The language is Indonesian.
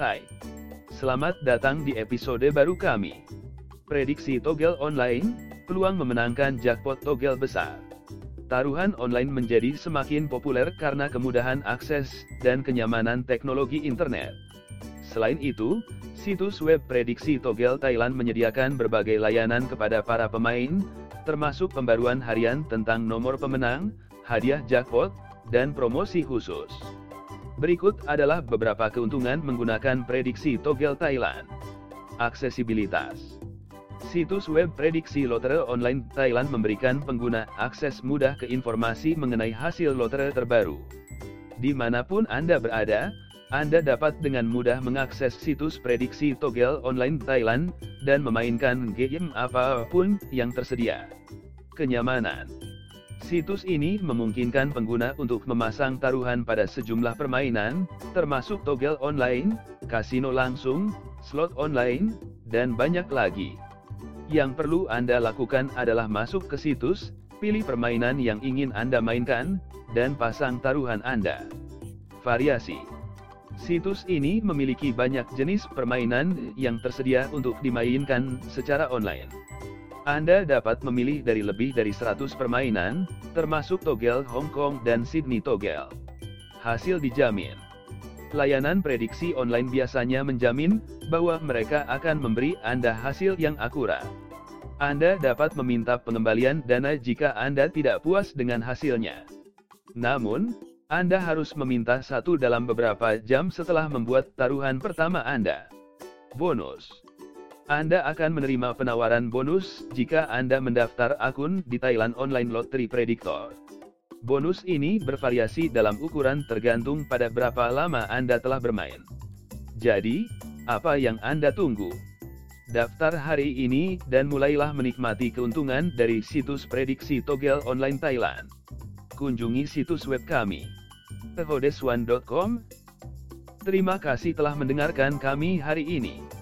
Hai. Selamat datang di episode baru kami. Prediksi togel online, peluang memenangkan jackpot togel besar. Taruhan online menjadi semakin populer karena kemudahan akses dan kenyamanan teknologi internet. Selain itu, situs web prediksi togel Thailand menyediakan berbagai layanan kepada para pemain, termasuk pembaruan harian tentang nomor pemenang, hadiah jackpot, dan promosi khusus. Berikut adalah beberapa keuntungan menggunakan prediksi togel Thailand. Aksesibilitas Situs web prediksi lotre online Thailand memberikan pengguna akses mudah ke informasi mengenai hasil lotre terbaru. Di mana pun Anda berada, Anda dapat dengan mudah mengakses situs prediksi togel online Thailand, dan memainkan game apa pun yang tersedia. Kenyamanan Situs ini memungkinkan pengguna untuk memasang taruhan pada sejumlah permainan, termasuk togel online, kasino langsung, slot online, dan banyak lagi. Yang perlu Anda lakukan adalah masuk ke situs, pilih permainan yang ingin Anda mainkan, dan pasang taruhan Anda. Variasi Situs ini memiliki banyak jenis permainan yang tersedia untuk dimainkan secara online. Anda dapat memilih dari lebih dari 100 permainan, termasuk togel Hong Kong dan Sydney togel. Hasil dijamin. Layanan prediksi online biasanya menjamin bahwa mereka akan memberi Anda hasil yang akurat. Anda dapat meminta pengembalian dana jika Anda tidak puas dengan hasilnya. Namun, Anda harus meminta satu dalam beberapa jam setelah membuat taruhan pertama Anda. Bonus anda akan menerima penawaran bonus jika Anda mendaftar akun di Thailand Online Lottery Predictor. Bonus ini bervariasi dalam ukuran tergantung pada berapa lama Anda telah bermain. Jadi, apa yang Anda tunggu? Daftar hari ini dan mulailah menikmati keuntungan dari situs prediksi togel online Thailand. Kunjungi situs web kami. tehodeswan.com Terima kasih telah mendengarkan kami hari ini.